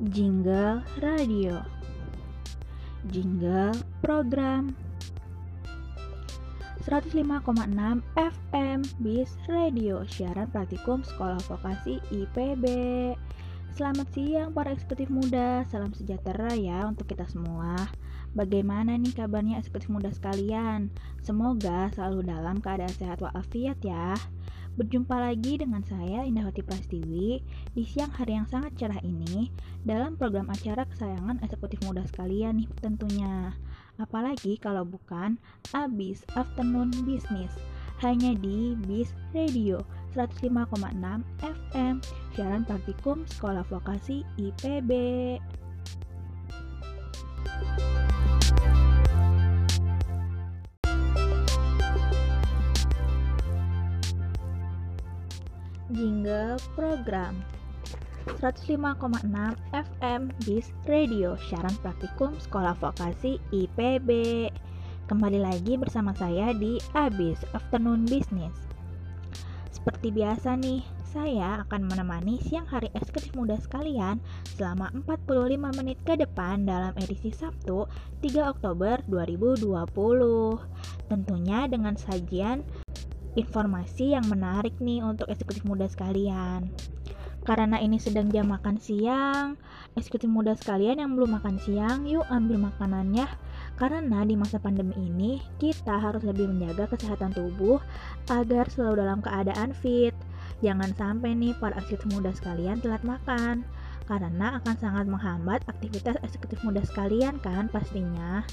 Jingle radio. Jingle program. 105,6 FM BIS Radio Siaran Praktikum Sekolah Vokasi IPB Selamat siang para eksekutif muda. Salam sejahtera ya untuk kita semua. Bagaimana nih kabarnya eksekutif muda sekalian? Semoga selalu dalam keadaan sehat walafiat ya Berjumpa lagi dengan saya Indahwati Prastiwi di siang hari yang sangat cerah ini dalam program acara kesayangan eksekutif muda sekalian nih tentunya. Apalagi kalau bukan Abis Afternoon Business hanya di Bis Radio 105,6 FM siaran praktikum Sekolah Vokasi IPB. Jingle Program. 105,6 FM BIS Radio Siaran Praktikum Sekolah Vokasi IPB Kembali lagi bersama saya di ABIS Afternoon Business. Seperti biasa nih, saya akan menemani siang hari eksekutif muda sekalian selama 45 menit ke depan dalam edisi Sabtu 3 Oktober 2020 Tentunya dengan sajian informasi yang menarik nih untuk eksekutif muda sekalian. Karena ini sedang jam makan siang, eksekutif muda sekalian yang belum makan siang, yuk ambil makanannya. Karena di masa pandemi ini, kita harus lebih menjaga kesehatan tubuh agar selalu dalam keadaan fit. Jangan sampai nih para eksekutif muda sekalian telat makan, karena akan sangat menghambat aktivitas eksekutif muda sekalian kan pastinya.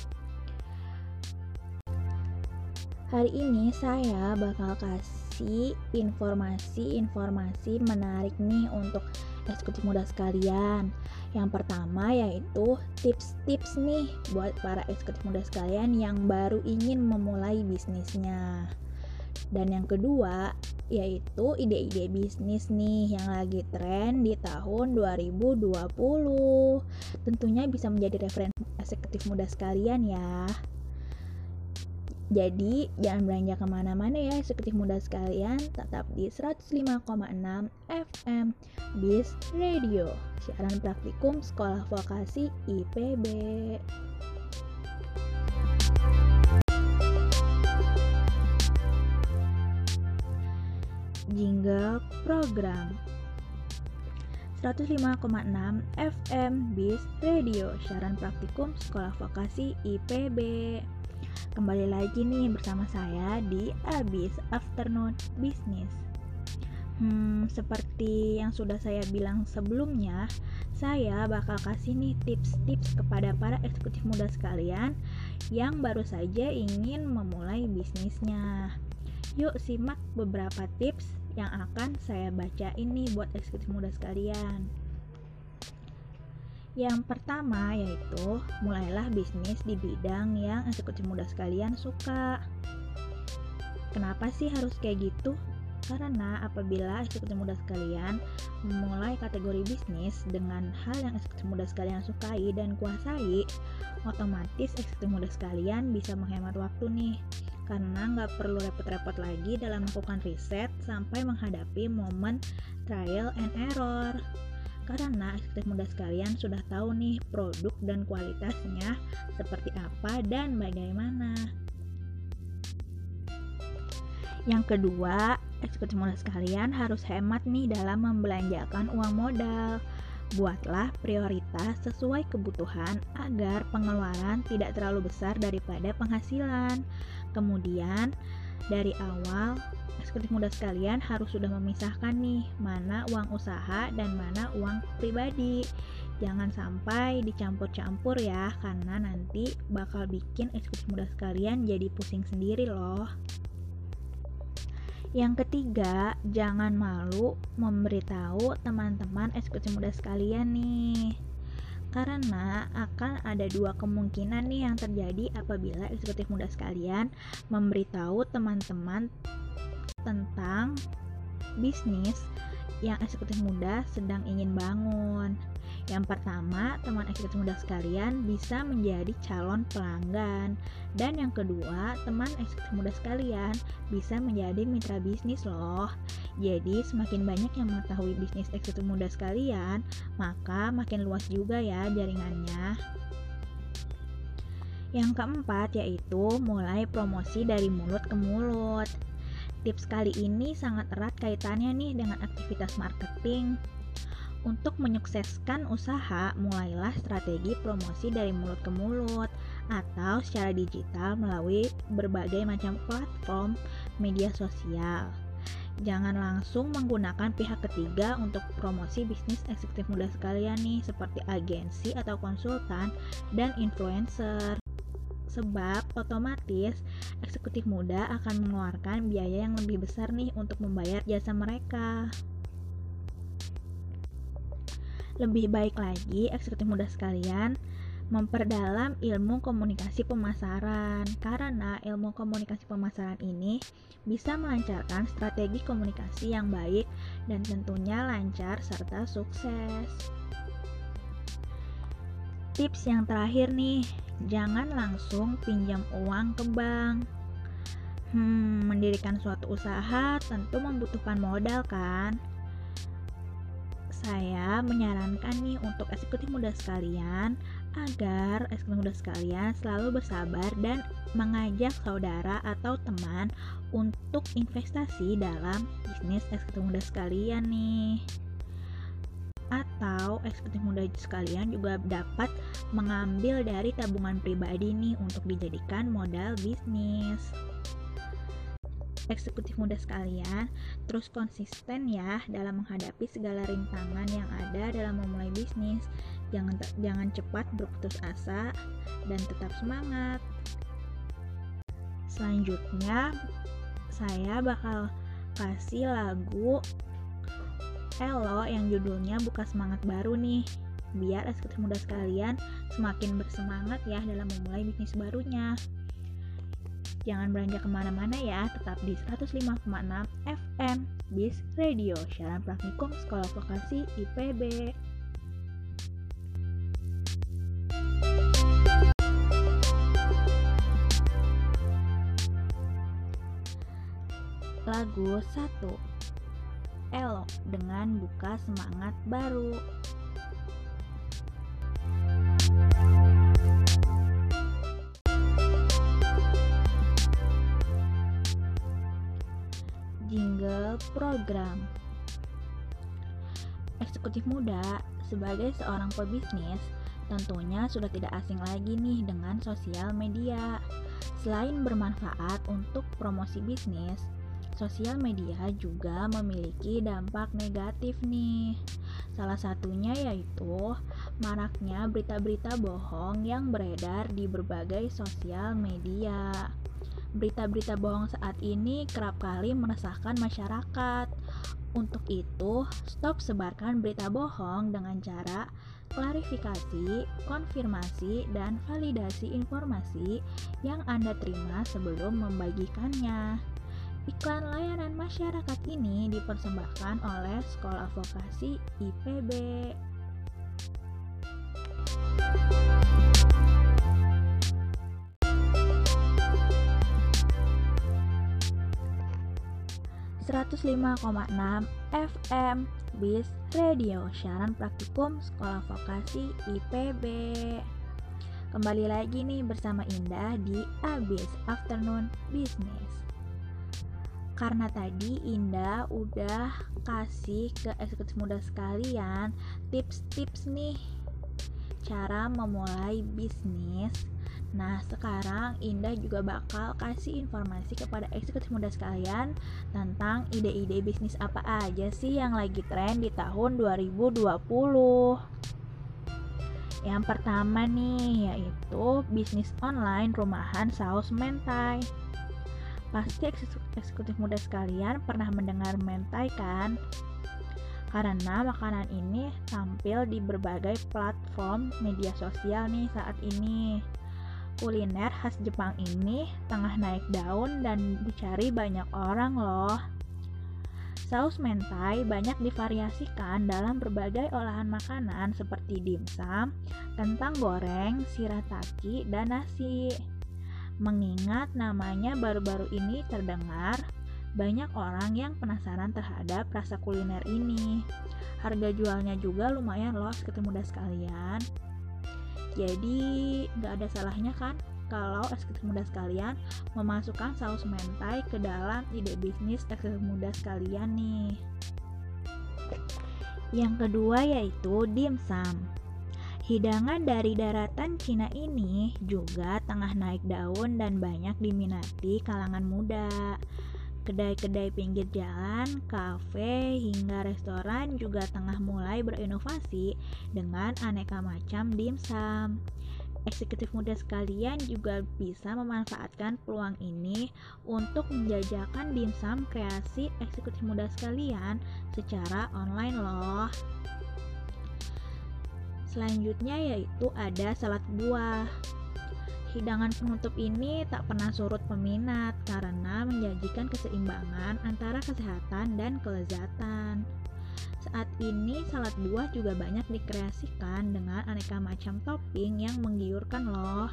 Hari ini saya bakal kasih informasi-informasi menarik nih untuk eksekutif muda sekalian. Yang pertama yaitu tips-tips nih buat para eksekutif muda sekalian yang baru ingin memulai bisnisnya. Dan yang kedua yaitu ide-ide bisnis nih yang lagi tren di tahun 2020. Tentunya bisa menjadi referensi eksekutif muda sekalian ya. Jadi jangan belanja ke mana-mana ya eksekutif muda sekalian Tetap di 105,6 FM BIS Radio Siaran praktikum Sekolah Vokasi IPB Jingle Program. 105,6 FM BIS Radio Siaran praktikum Sekolah Vokasi IPB Kembali lagi nih bersama saya di Abis Afternoon Business. Hmm, seperti yang sudah saya bilang sebelumnya, saya bakal kasih nih tips-tips kepada para eksekutif muda sekalian yang baru saja ingin memulai bisnisnya. Yuk simak beberapa tips yang akan saya baca ini buat eksekutif muda sekalian. Yang pertama yaitu mulailah bisnis di bidang yang eksekutif muda sekalian suka. Kenapa sih harus kayak gitu? Karena apabila eksekutif muda sekalian memulai kategori bisnis dengan hal yang eksekutif muda sekalian sukai dan kuasai, otomatis eksekutif muda sekalian bisa menghemat waktu nih karena nggak perlu repot-repot lagi dalam melakukan riset sampai menghadapi momen trial and error karena eksekutif muda sekalian sudah tahu nih produk dan kualitasnya seperti apa dan bagaimana. Yang kedua, eksekutif muda sekalian harus hemat nih dalam membelanjakan uang modal. Buatlah prioritas sesuai kebutuhan agar pengeluaran tidak terlalu besar daripada penghasilan. Kemudian, dari awal eksekutif muda sekalian harus sudah memisahkan nih mana uang usaha dan mana uang pribadi. Jangan sampai dicampur-campur ya karena nanti bakal bikin eksekutif muda sekalian jadi pusing sendiri loh. Yang ketiga, jangan malu memberitahu teman-teman eksekutif muda sekalian nih karena akan ada dua kemungkinan nih yang terjadi apabila eksekutif muda sekalian memberitahu teman-teman tentang bisnis yang eksekutif muda sedang ingin bangun. Yang pertama, teman eksekutif muda sekalian bisa menjadi calon pelanggan. Dan yang kedua, teman eksekutif muda sekalian bisa menjadi mitra bisnis loh. Jadi, semakin banyak yang mengetahui bisnis eksekutif muda sekalian, maka makin luas juga ya jaringannya. Yang keempat yaitu mulai promosi dari mulut ke mulut. Tips kali ini sangat erat kaitannya nih dengan aktivitas marketing. Untuk menyukseskan usaha, mulailah strategi promosi dari mulut ke mulut atau secara digital melalui berbagai macam platform media sosial. Jangan langsung menggunakan pihak ketiga untuk promosi bisnis eksekutif muda sekalian nih seperti agensi atau konsultan dan influencer sebab otomatis eksekutif muda akan mengeluarkan biaya yang lebih besar nih untuk membayar jasa mereka. Lebih baik lagi eksekutif muda sekalian memperdalam ilmu komunikasi pemasaran karena ilmu komunikasi pemasaran ini bisa melancarkan strategi komunikasi yang baik dan tentunya lancar serta sukses. Tips yang terakhir nih, jangan langsung pinjam uang ke bank. Hmm, mendirikan suatu usaha tentu membutuhkan modal kan? Saya menyarankan nih untuk eksekutif muda sekalian agar eksekutif muda sekalian selalu bersabar dan mengajak saudara atau teman untuk investasi dalam bisnis eksekutif muda sekalian nih atau eksekutif muda sekalian juga dapat mengambil dari tabungan pribadi nih untuk dijadikan modal bisnis. Eksekutif muda sekalian, terus konsisten ya dalam menghadapi segala rintangan yang ada dalam memulai bisnis. Jangan jangan cepat berputus asa dan tetap semangat. Selanjutnya, saya bakal kasih lagu Elo yang judulnya Buka Semangat Baru nih biar eksekutif muda sekalian semakin bersemangat ya dalam memulai bisnis barunya. Jangan belanja ke mana-mana ya, tetap di 105,6 FM Bis Radio, siaran praktikum Sekolah Vokasi IPB. Lagu 1 elok dengan buka semangat baru. Program Eksekutif muda sebagai seorang pebisnis tentunya sudah tidak asing lagi nih dengan sosial media. Selain bermanfaat untuk promosi bisnis, sosial media juga memiliki dampak negatif nih. Salah satunya yaitu maraknya berita-berita bohong yang beredar di berbagai sosial media. Berita-berita bohong saat ini kerap kali meresahkan masyarakat. Untuk itu, stop sebarkan berita bohong dengan cara klarifikasi, konfirmasi, dan validasi informasi yang Anda terima sebelum membagikannya. Iklan layanan masyarakat ini dipersembahkan oleh Sekolah Vokasi IPB. Enam FM BIS Radio Siaran Praktikum Sekolah Vokasi IPB Kembali lagi nih bersama Indah di Abis Afternoon Business karena tadi Indah udah kasih ke eksekutif muda sekalian tips-tips nih cara memulai bisnis. Nah, sekarang Indah juga bakal kasih informasi kepada eksekutif muda sekalian tentang ide-ide bisnis apa aja sih yang lagi tren di tahun 2020. Yang pertama nih yaitu bisnis online rumahan saus mentai. Pasti eksekutif muda sekalian pernah mendengar mentai kan? Karena makanan ini tampil di berbagai platform media sosial nih saat ini. Kuliner khas Jepang ini tengah naik daun dan dicari banyak orang loh. Saus mentai banyak divariasikan dalam berbagai olahan makanan seperti dimsum, kentang goreng, shirataki, dan nasi. Mengingat namanya baru-baru ini terdengar, banyak orang yang penasaran terhadap rasa kuliner ini. Harga jualnya juga lumayan loh, ketemu sekalian. Jadi nggak ada salahnya kan kalau eksekutif muda sekalian memasukkan saus mentai ke dalam ide bisnis eksekutif muda sekalian nih. Yang kedua yaitu dimsum. Hidangan dari daratan Cina ini juga tengah naik daun dan banyak diminati kalangan muda. Kedai-kedai pinggir jalan, kafe, hingga restoran juga tengah mulai berinovasi dengan aneka macam dimsum eksekutif muda sekalian juga bisa memanfaatkan peluang ini untuk menjajakan dimsum kreasi eksekutif muda sekalian secara online loh. Selanjutnya yaitu ada salad buah. Hidangan penutup ini tak pernah surut peminat karena menjanjikan keseimbangan antara kesehatan dan kelezatan. Saat ini salad buah juga banyak dikreasikan dengan aneka macam topping yang menggiurkan loh.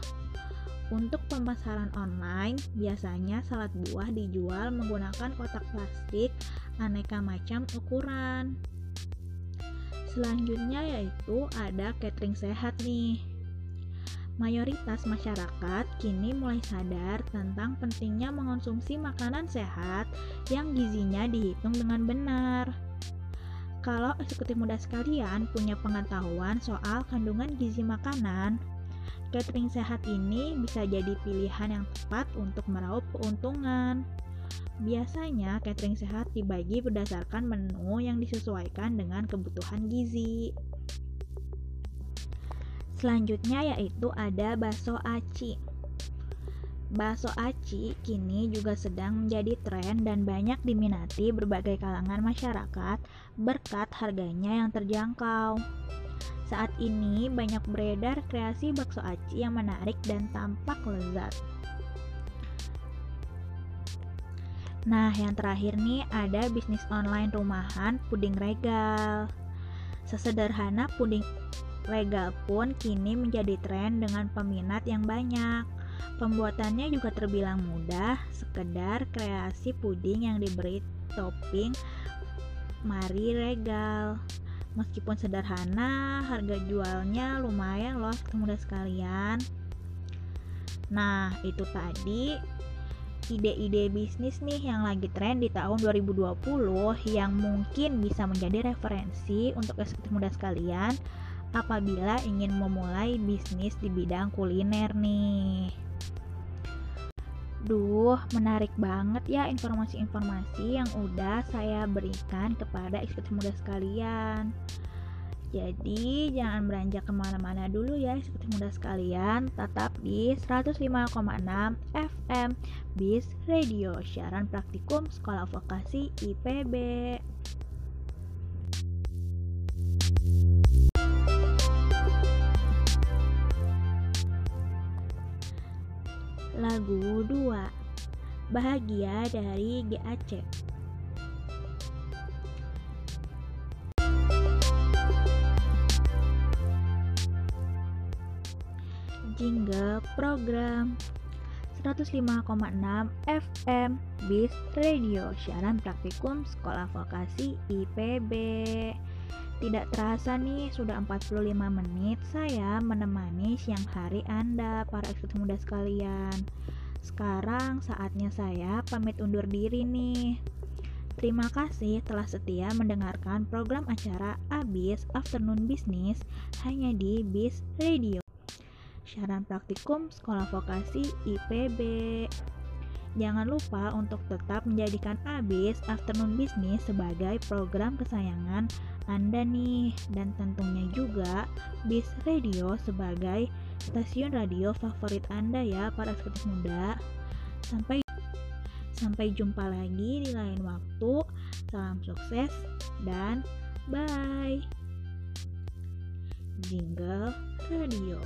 Untuk pemasaran online, biasanya salad buah dijual menggunakan kotak plastik aneka macam ukuran. Selanjutnya yaitu ada catering sehat nih. Mayoritas masyarakat kini mulai sadar tentang pentingnya mengonsumsi makanan sehat yang gizinya dihitung dengan benar. Kalau eksekutif muda sekalian punya pengetahuan soal kandungan gizi makanan, catering sehat ini bisa jadi pilihan yang tepat untuk meraup keuntungan. Biasanya catering sehat dibagi berdasarkan menu yang disesuaikan dengan kebutuhan gizi. Selanjutnya yaitu ada bakso aci. Bakso aci kini juga sedang menjadi tren dan banyak diminati berbagai kalangan masyarakat berkat harganya yang terjangkau. Saat ini banyak beredar kreasi bakso aci yang menarik dan tampak lezat. Nah, yang terakhir nih ada bisnis online rumahan puding regal. Sesederhana puding regal pun kini menjadi tren dengan peminat yang banyak. Pembuatannya juga terbilang mudah, sekedar kreasi puding yang diberi topping mari regal. Meskipun sederhana, harga jualnya lumayan loh mudah sekalian. Nah, itu tadi ide-ide bisnis nih yang lagi tren di tahun 2020 yang mungkin bisa menjadi referensi untuk eksekutif muda sekalian apabila ingin memulai bisnis di bidang kuliner nih. Duh, menarik banget ya informasi-informasi yang udah saya berikan kepada eksekutif muda sekalian. Jadi jangan beranjak ke mana-mana dulu ya eksekutif muda sekalian Tetap di 105,6 FM BIS Radio Siaran Praktikum Sekolah Vokasi IPB Bahagia dari GAC Jingle program. 105,6 FM BIS Radio Siaran Praktikum Sekolah Vokasi IPB tidak terasa nih, sudah 45 menit saya menemani siang hari Anda, para eksekutif muda sekalian. Sekarang saatnya saya pamit undur diri nih. Terima kasih telah setia mendengarkan program acara ABIS Afternoon Business hanya di BIS Radio. Syaran praktikum Sekolah Vokasi IPB. Jangan lupa untuk tetap menjadikan ABIS Afternoon Business sebagai program kesayangan anda nih dan tentunya juga Bis Radio sebagai stasiun radio favorit Anda ya para eksekutif muda. Sampai sampai jumpa lagi di lain waktu. Salam sukses dan bye. Jingle Radio.